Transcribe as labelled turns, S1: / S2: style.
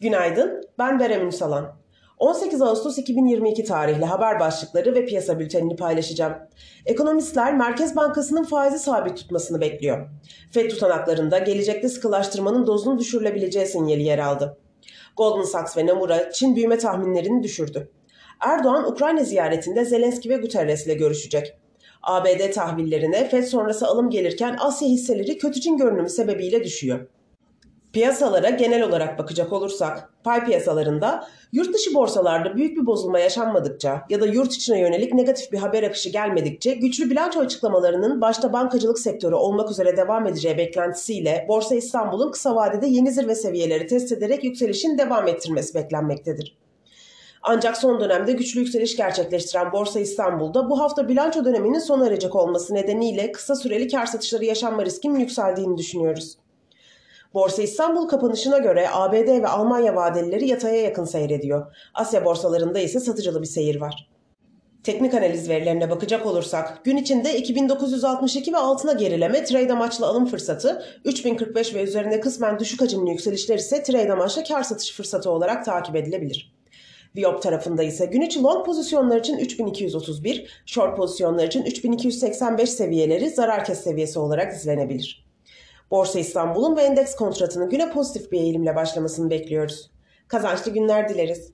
S1: Günaydın, ben Berem Ünsalan. 18 Ağustos 2022 tarihli haber başlıkları ve piyasa bültenini paylaşacağım. Ekonomistler Merkez Bankası'nın faizi sabit tutmasını bekliyor. FED tutanaklarında gelecekte sıkılaştırmanın dozunu düşürülebileceği sinyali yer aldı. Goldman Sachs ve Nomura Çin büyüme tahminlerini düşürdü. Erdoğan Ukrayna ziyaretinde Zelenski ve Guterres ile görüşecek. ABD tahvillerine FED sonrası alım gelirken Asya hisseleri kötücün görünümü sebebiyle düşüyor. Piyasalara genel olarak bakacak olursak, pay piyasalarında yurt dışı borsalarda büyük bir bozulma yaşanmadıkça ya da yurt içine yönelik negatif bir haber akışı gelmedikçe güçlü bilanço açıklamalarının başta bankacılık sektörü olmak üzere devam edeceği beklentisiyle Borsa İstanbul'un kısa vadede yeni zirve seviyeleri test ederek yükselişin devam ettirmesi beklenmektedir. Ancak son dönemde güçlü yükseliş gerçekleştiren Borsa İstanbul'da bu hafta bilanço döneminin sona erecek olması nedeniyle kısa süreli kar satışları yaşanma riskinin yükseldiğini düşünüyoruz. Borsa İstanbul kapanışına göre ABD ve Almanya vadelileri yataya yakın seyrediyor. Asya borsalarında ise satıcılı bir seyir var. Teknik analiz verilerine bakacak olursak gün içinde 2962 ve altına gerileme trade amaçlı alım fırsatı, 3045 ve üzerinde kısmen düşük hacimli yükselişler ise trade amaçlı kar satış fırsatı olarak takip edilebilir. Viyop tarafında ise gün içi long pozisyonlar için 3231, short pozisyonlar için 3285 seviyeleri zarar kes seviyesi olarak izlenebilir. Borsa İstanbul'un ve endeks kontratının güne pozitif bir eğilimle başlamasını bekliyoruz. Kazançlı günler dileriz.